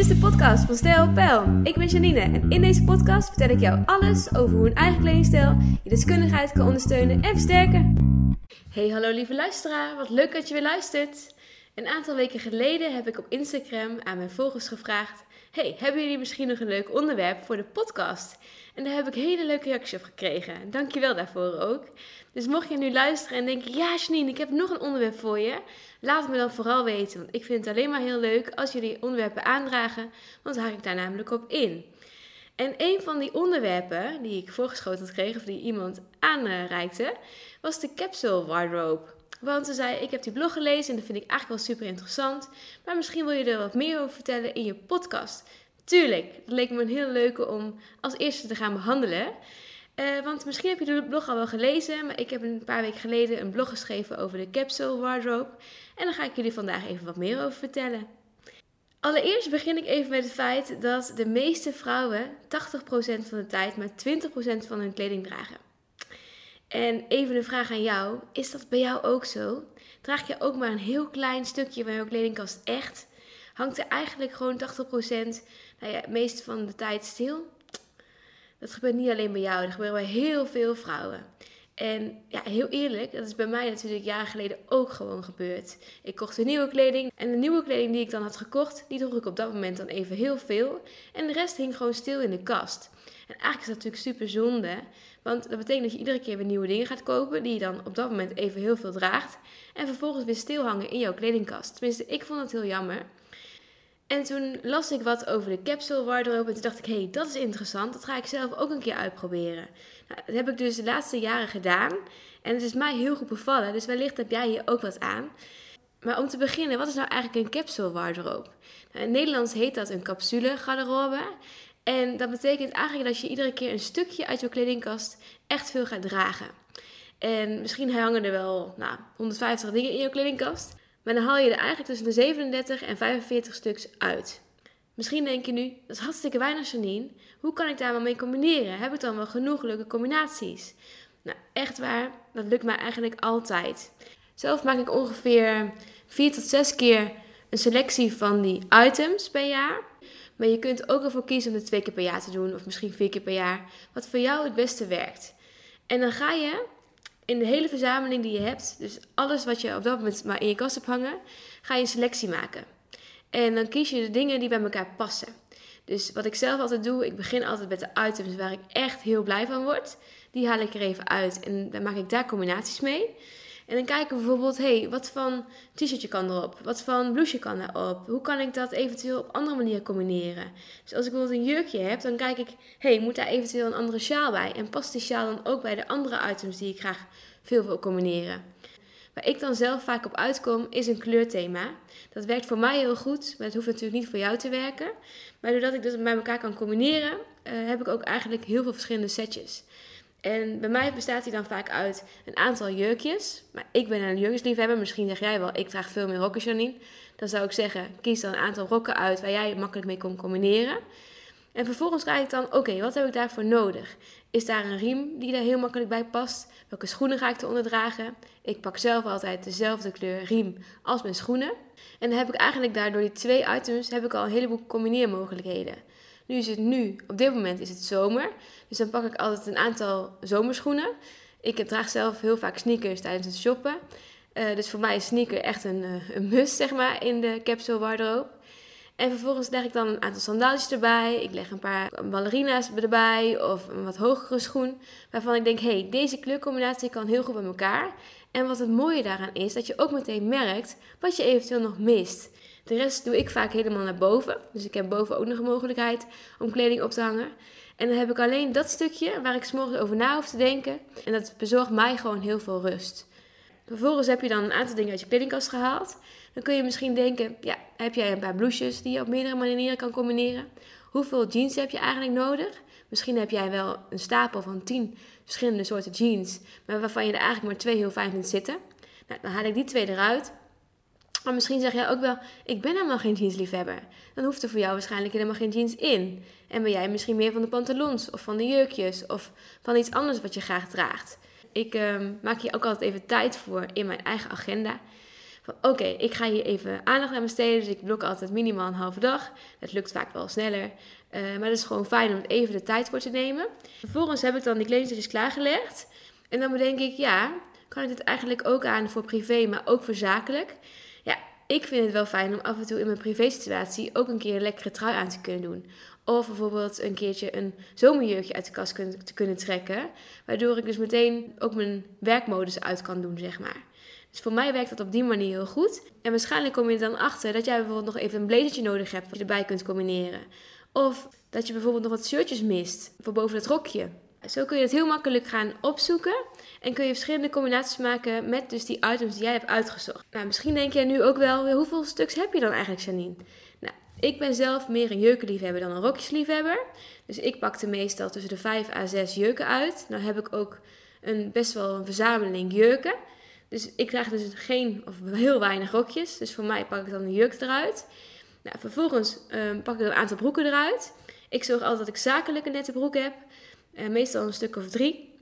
is de podcast van Stijl Pijl. Ik ben Janine en in deze podcast vertel ik jou alles over hoe een eigen kledingstijl je deskundigheid kan ondersteunen en versterken. Hey, hallo lieve luisteraar, wat leuk dat je weer luistert. Een aantal weken geleden heb ik op Instagram aan mijn volgers gevraagd: Hey, hebben jullie misschien nog een leuk onderwerp voor de podcast? En daar heb ik hele leuke reacties op gekregen. Dankjewel daarvoor ook. Dus mocht je nu luisteren en denken: Ja, Janine, ik heb nog een onderwerp voor je. Laat het me dan vooral weten. Want ik vind het alleen maar heel leuk als jullie onderwerpen aandragen. Want dan haak ik daar namelijk op in. En een van die onderwerpen die ik voorgeschoten gekregen, of die iemand aanreikte, was de capsule wardrobe. Want ze zei, ik heb die blog gelezen en dat vind ik eigenlijk wel super interessant. Maar misschien wil je er wat meer over vertellen in je podcast. Tuurlijk, dat leek me een heel leuke om als eerste te gaan behandelen. Uh, want misschien heb je de blog al wel gelezen, maar ik heb een paar weken geleden een blog geschreven over de capsule wardrobe. En daar ga ik jullie vandaag even wat meer over vertellen. Allereerst begin ik even met het feit dat de meeste vrouwen 80% van de tijd maar 20% van hun kleding dragen. En even een vraag aan jou: is dat bij jou ook zo? Draag je ook maar een heel klein stukje van jouw kledingkast echt? Hangt er eigenlijk gewoon 80% nou ja, meest van de tijd stil? Dat gebeurt niet alleen bij jou, dat gebeurt bij heel veel vrouwen. En ja, heel eerlijk, dat is bij mij natuurlijk jaren geleden ook gewoon gebeurd. Ik kocht een nieuwe kleding en de nieuwe kleding die ik dan had gekocht, die droeg ik op dat moment dan even heel veel. En de rest hing gewoon stil in de kast. En eigenlijk is dat natuurlijk super zonde, want dat betekent dat je iedere keer weer nieuwe dingen gaat kopen die je dan op dat moment even heel veel draagt. En vervolgens weer stil hangen in jouw kledingkast. Tenminste, ik vond het heel jammer. En toen las ik wat over de capsule wardrobe en toen dacht ik, hé, hey, dat is interessant. Dat ga ik zelf ook een keer uitproberen. Nou, dat heb ik dus de laatste jaren gedaan. En het is mij heel goed bevallen, dus wellicht heb jij hier ook wat aan. Maar om te beginnen, wat is nou eigenlijk een capsule wardrobe? Nou, in het Nederlands heet dat een capsule garderobe. En dat betekent eigenlijk dat je iedere keer een stukje uit je kledingkast echt veel gaat dragen. En misschien hangen er wel nou, 150 dingen in je kledingkast. Maar dan haal je er eigenlijk tussen de 37 en 45 stuks uit. Misschien denk je nu, dat is hartstikke weinig Janine. Hoe kan ik daar wel mee combineren? Heb ik dan wel genoeg leuke combinaties? Nou, echt waar, dat lukt mij eigenlijk altijd. Zelf maak ik ongeveer 4 tot 6 keer een selectie van die items per jaar. Maar je kunt ook ervoor kiezen om het twee keer per jaar te doen, of misschien vier keer per jaar, wat voor jou het beste werkt. En dan ga je in de hele verzameling die je hebt, dus alles wat je op dat moment maar in je kast hebt hangen, ga je een selectie maken. En dan kies je de dingen die bij elkaar passen. Dus wat ik zelf altijd doe, ik begin altijd met de items waar ik echt heel blij van word. Die haal ik er even uit en dan maak ik daar combinaties mee. En dan kijken we bijvoorbeeld, hey, wat van t-shirtje kan erop? Wat van blouseje kan erop? Hoe kan ik dat eventueel op andere manieren combineren? Dus als ik bijvoorbeeld een jurkje heb, dan kijk ik, hey, moet daar eventueel een andere sjaal bij? En past die sjaal dan ook bij de andere items die ik graag veel wil combineren? Waar ik dan zelf vaak op uitkom, is een kleurthema. Dat werkt voor mij heel goed, maar het hoeft natuurlijk niet voor jou te werken. Maar doordat ik dat bij elkaar kan combineren, uh, heb ik ook eigenlijk heel veel verschillende setjes. En bij mij bestaat hij dan vaak uit een aantal jurkjes. Maar ik ben een jurkjesliefhebber. Misschien zeg jij wel, ik draag veel meer rokken, Janine. Dan zou ik zeggen, kies dan een aantal rokken uit waar jij makkelijk mee kon combineren. En vervolgens krijg ik dan, oké, wat heb ik daarvoor nodig? Is daar een riem die daar heel makkelijk bij past? Welke schoenen ga ik eronder dragen? Ik pak zelf altijd dezelfde kleur riem als mijn schoenen. En dan heb ik eigenlijk daardoor die twee items heb ik al een heleboel combineermogelijkheden. Nu is het nu, op dit moment is het zomer. Dus dan pak ik altijd een aantal zomerschoenen. Ik draag zelf heel vaak sneakers tijdens het shoppen. Uh, dus voor mij is sneaker echt een, uh, een must, zeg maar, in de capsule wardrobe. En vervolgens leg ik dan een aantal sandaaltjes erbij. Ik leg een paar ballerina's erbij of een wat hogere schoen. Waarvan ik denk, hé, hey, deze kleurcombinatie kan heel goed bij elkaar. En wat het mooie daaraan is, dat je ook meteen merkt wat je eventueel nog mist. De rest doe ik vaak helemaal naar boven. Dus ik heb boven ook nog een mogelijkheid om kleding op te hangen. En dan heb ik alleen dat stukje waar ik s'morgens over na hoef te denken. En dat bezorgt mij gewoon heel veel rust. Vervolgens heb je dan een aantal dingen uit je kledingkast gehaald. Dan kun je misschien denken, ja, heb jij een paar blouses die je op meerdere manieren kan combineren? Hoeveel jeans heb je eigenlijk nodig? Misschien heb jij wel een stapel van 10 verschillende soorten jeans, maar waarvan je er eigenlijk maar twee heel fijn vindt zitten. Nou, dan haal ik die twee eruit. Maar misschien zeg jij ook wel, ik ben helemaal geen jeansliefhebber. Dan hoeft er voor jou waarschijnlijk helemaal geen jeans in. En ben jij misschien meer van de pantalons of van de jurkjes of van iets anders wat je graag draagt. Ik uh, maak hier ook altijd even tijd voor in mijn eigen agenda. Oké, ik ga hier even aandacht aan besteden. Dus ik blok altijd minimaal een halve dag. Dat lukt vaak wel sneller. Uh, maar het is gewoon fijn om even de tijd voor te nemen. Vervolgens heb ik dan die kledingstukjes klaargelegd. En dan bedenk ik, ja, kan ik dit eigenlijk ook aan voor privé, maar ook voor zakelijk? Ja, ik vind het wel fijn om af en toe in mijn privé situatie ook een keer een lekkere trui aan te kunnen doen. Of bijvoorbeeld een keertje een zomerjurkje uit de kast te kunnen trekken. Waardoor ik dus meteen ook mijn werkmodus uit kan doen, zeg maar. Dus voor mij werkt dat op die manier heel goed. En waarschijnlijk kom je er dan achter dat jij bijvoorbeeld nog even een blazertje nodig hebt wat je erbij kunt combineren. Of dat je bijvoorbeeld nog wat shirtjes mist voor boven het rokje. Zo kun je het heel makkelijk gaan opzoeken en kun je verschillende combinaties maken met dus die items die jij hebt uitgezocht. Nou, misschien denk je nu ook wel, hoeveel stuks heb je dan eigenlijk, Janine? Nou, ik ben zelf meer een jurkenliefhebber dan een rokjesliefhebber. Dus ik pakte meestal tussen de 5 à 6 jurken uit. Nou heb ik ook een, best wel een verzameling jurken. Dus ik krijg dus geen of heel weinig rokjes. Dus voor mij pak ik dan de jurk eruit. Nou, vervolgens um, pak ik een aantal broeken eruit. Ik zorg altijd dat ik zakelijke nette broek heb. Uh, meestal een stuk of drie.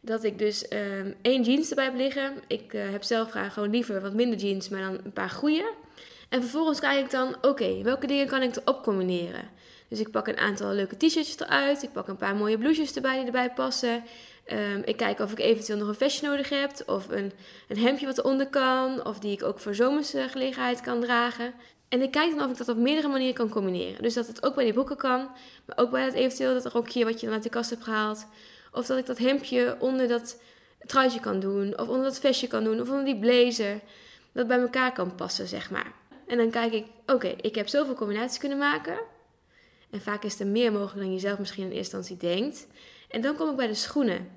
Dat ik dus um, één jeans erbij heb liggen. Ik uh, heb zelf graag gewoon liever wat minder jeans, maar dan een paar goede. En vervolgens kijk ik dan, oké, welke dingen kan ik erop combineren? Dus ik pak een aantal leuke t-shirtjes eruit. Ik pak een paar mooie blouses erbij die erbij passen. Um, ik kijk of ik eventueel nog een vestje nodig heb. Of een, een hemdje wat eronder kan. Of die ik ook voor zomerse gelegenheid kan dragen. En ik kijk dan of ik dat op meerdere manieren kan combineren. Dus dat het ook bij die broeken kan. Maar ook bij het eventueel dat rokje wat je dan uit de kast hebt gehaald. Of dat ik dat hemdje onder dat truitje kan doen. Of onder dat vestje kan doen. Of onder die blazer. Dat bij elkaar kan passen, zeg maar. En dan kijk ik, oké, ik heb zoveel combinaties kunnen maken. En vaak is er meer mogelijk dan je zelf misschien in eerste instantie denkt. En dan kom ik bij de schoenen.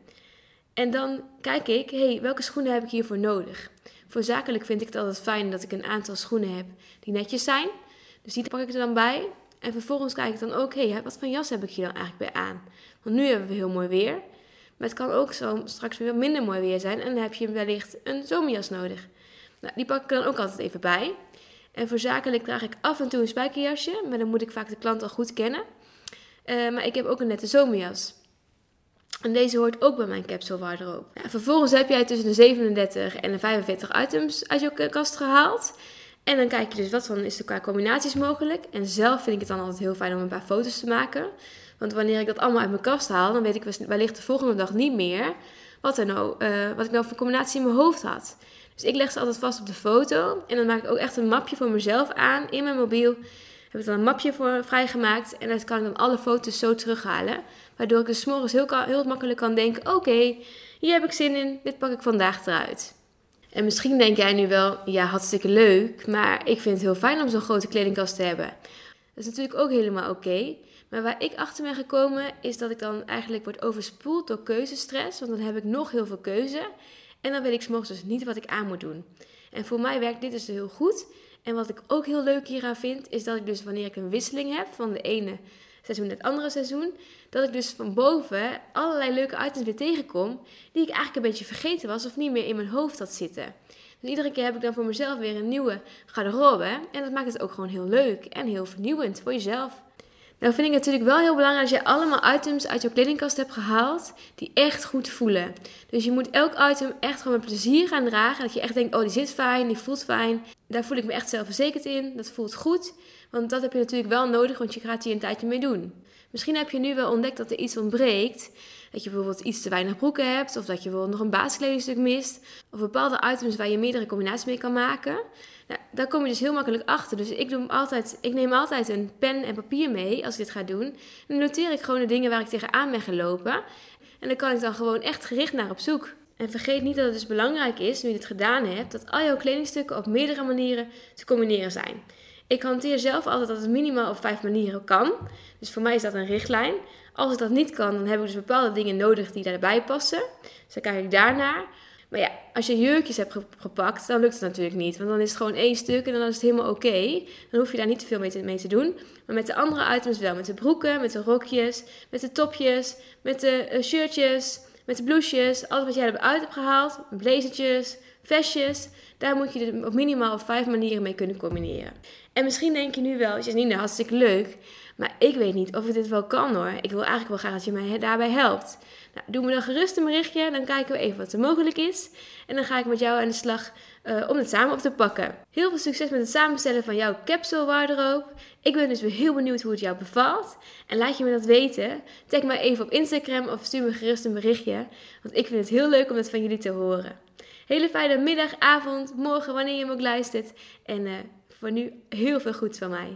En dan kijk ik, hey, welke schoenen heb ik hiervoor nodig? Voor zakelijk vind ik het altijd fijn dat ik een aantal schoenen heb die netjes zijn. Dus die pak ik er dan bij. En vervolgens kijk ik dan ook, hey, wat voor jas heb ik hier dan eigenlijk bij aan? Want nu hebben we heel mooi weer. Maar het kan ook zo straks weer minder mooi weer zijn. En dan heb je wellicht een zomerjas nodig. Nou, die pak ik dan ook altijd even bij. En voor zakelijk draag ik af en toe een spijkerjasje. Maar dan moet ik vaak de klant al goed kennen. Uh, maar ik heb ook een nette zomerjas. En deze hoort ook bij mijn capsule wardrobe. Ja, vervolgens heb jij tussen de 37 en de 45 items uit je kast gehaald. En dan kijk je dus wat dan is er qua combinaties mogelijk. En zelf vind ik het dan altijd heel fijn om een paar foto's te maken. Want wanneer ik dat allemaal uit mijn kast haal, dan weet ik wellicht de volgende dag niet meer wat, er nou, uh, wat ik nou voor combinatie in mijn hoofd had. Dus ik leg ze altijd vast op de foto. En dan maak ik ook echt een mapje voor mezelf aan in mijn mobiel. Heb ik dan een mapje voor vrijgemaakt. En dan kan ik dan alle foto's zo terughalen. Waardoor ik dus morgens heel, heel makkelijk kan denken: oké, hier heb ik zin in, dit pak ik vandaag eruit. En misschien denk jij nu wel: ja, hartstikke leuk, maar ik vind het heel fijn om zo'n grote kledingkast te hebben. Dat is natuurlijk ook helemaal oké. Maar waar ik achter ben gekomen is dat ik dan eigenlijk word overspoeld door keuzestress. Want dan heb ik nog heel veel keuze. En dan weet ik s'morgens dus niet wat ik aan moet doen. En voor mij werkt dit dus heel goed. En wat ik ook heel leuk hieraan vind, is dat ik dus wanneer ik een wisseling heb van de ene seizoen naar het andere seizoen, dat ik dus van boven allerlei leuke items weer tegenkom die ik eigenlijk een beetje vergeten was of niet meer in mijn hoofd had zitten. Dus iedere keer heb ik dan voor mezelf weer een nieuwe garderobe en dat maakt het ook gewoon heel leuk en heel vernieuwend voor jezelf. Nou vind ik natuurlijk wel heel belangrijk dat je allemaal items uit je kledingkast hebt gehaald die echt goed voelen. Dus je moet elk item echt gewoon met plezier gaan dragen. Dat je echt denkt, oh die zit fijn, die voelt fijn. Daar voel ik me echt zelfverzekerd in. Dat voelt goed. Want dat heb je natuurlijk wel nodig, want je gaat hier een tijdje mee doen. Misschien heb je nu wel ontdekt dat er iets ontbreekt. Dat je bijvoorbeeld iets te weinig broeken hebt. Of dat je bijvoorbeeld nog een basiskledingstuk mist. Of bepaalde items waar je meerdere combinaties mee kan maken. Nou, daar kom je dus heel makkelijk achter. Dus ik, doe altijd, ik neem altijd een pen en papier mee als ik dit ga doen. En dan noteer ik gewoon de dingen waar ik tegenaan ben gelopen. En dan kan ik dan gewoon echt gericht naar op zoek. En vergeet niet dat het dus belangrijk is, nu je dit gedaan hebt, dat al jouw kledingstukken op meerdere manieren te combineren zijn. Ik hanteer zelf altijd dat het minimaal op vijf manieren kan. Dus voor mij is dat een richtlijn. Als ik dat niet kan, dan heb ik dus bepaalde dingen nodig die daarbij passen. Dus dan kijk ik daarnaar. Maar ja, als je jurkjes hebt gepakt, dan lukt het natuurlijk niet. Want dan is het gewoon één stuk en dan is het helemaal oké. Dan hoef je daar niet te veel mee te, mee te, doen. Maar met de andere items wel. Met de broeken, met de rokjes, met de topjes, met de uh, shirtjes, met de blouses. Alles wat jij eruit hebt gehaald. Blazertjes, vestjes. Daar moet je het op minimaal vijf manieren mee kunnen combineren. En misschien denk je nu wel, Janine, hartstikke leuk. Maar ik weet niet of ik dit wel kan hoor. Ik wil eigenlijk wel graag dat je mij daarbij helpt. Nou, doe me dan gerust een berichtje, dan kijken we even wat er mogelijk is. En dan ga ik met jou aan de slag uh, om het samen op te pakken. Heel veel succes met het samenstellen van jouw capsule wardrobe. Ik ben dus weer heel benieuwd hoe het jou bevalt. En laat je me dat weten. Tag me even op Instagram of stuur me gerust een berichtje. Want ik vind het heel leuk om het van jullie te horen. Hele fijne middag, avond, morgen, wanneer je me ook luistert. En uh, voor nu heel veel goeds van mij.